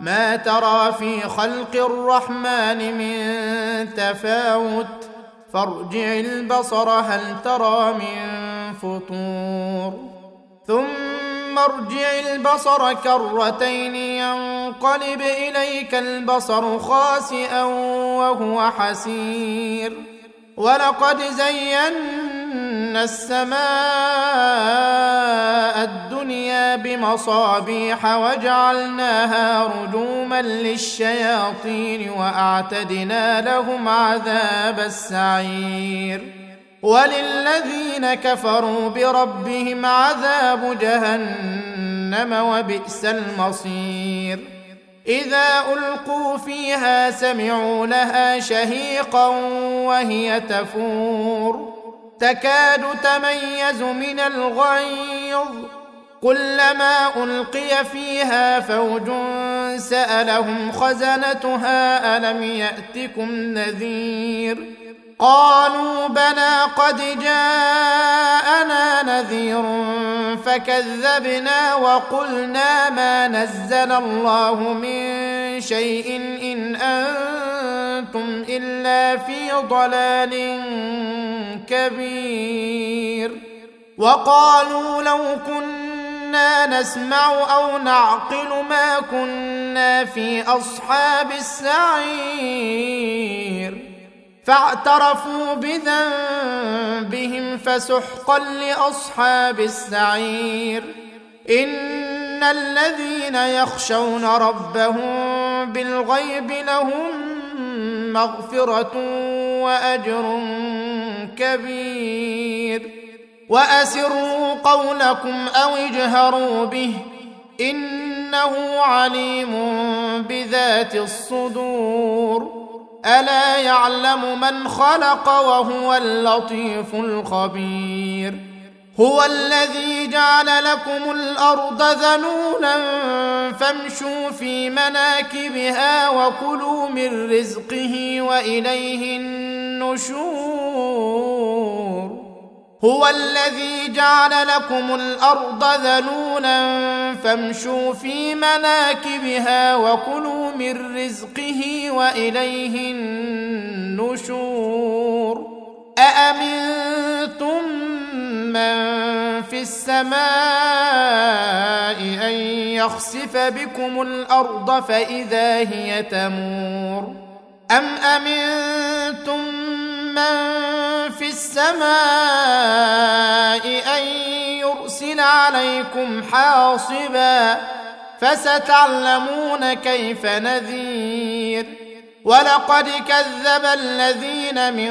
ما ترى في خلق الرحمن من تفاوت. فارجع البصر هل ترى من فطور. ثم ارجع البصر كرتين ينقلب إليك البصر خاسئا وهو حسير. ولقد زينا السماء الدنيا بمصابيح وجعلناها رجوما للشياطين واعتدنا لهم عذاب السعير وللذين كفروا بربهم عذاب جهنم وبئس المصير اذا القوا فيها سمعوا لها شهيقا وهي تفور تكاد تميز من الغيظ. كلما ألقي فيها فوج سألهم خزنتها ألم يأتكم نذير؟ قالوا بلى قد جاءنا نذير فكذبنا وقلنا ما نزل الله من شيء إن أنتم الا في ضلال كبير وقالوا لو كنا نسمع أو نعقل ما كنا في اصحاب السعير فاعترفوا بذنبهم فسحقا لاصحاب السعير ان الذين يخشون ربهم بالغيب لهم مغفرة وأجر كبير. وأسروا قولكم أو اجهروا به إنه عليم بذات الصدور. ألا يعلم من خلق وهو اللطيف الخبير. هو الذي جعل لكم الأرض ذلولا فامشوا في مناكبها وكلوا من رزقه وإليه النشور. هو الذي جعل لكم الأرض ذلولا فامشوا في مناكبها وكلوا من رزقه وإليه النشور. أأمنتم من في السماء أن يخسف بكم الأرض فإذا هي تمور أم أمنتم من في السماء أن يرسل عليكم حاصبا فستعلمون كيف نذير ولقد كذب الذين من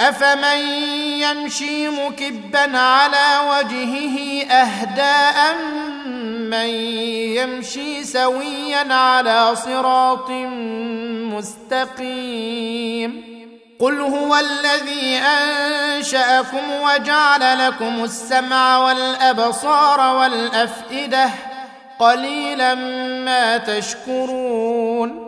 أفمن يمشي مكبا على وجهه أهدى من يمشي سويا على صراط مستقيم قل هو الذي أنشأكم وجعل لكم السمع والأبصار والأفئدة قليلا ما تشكرون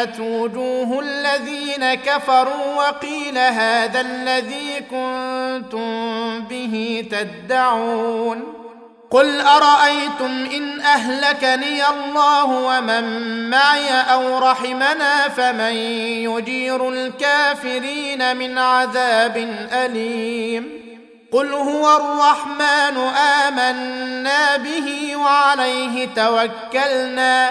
سيئت وجوه الذين كفروا وقيل هذا الذي كنتم به تدعون قل أرأيتم إن أهلكني الله ومن معي أو رحمنا فمن يجير الكافرين من عذاب أليم قل هو الرحمن آمنا به وعليه توكلنا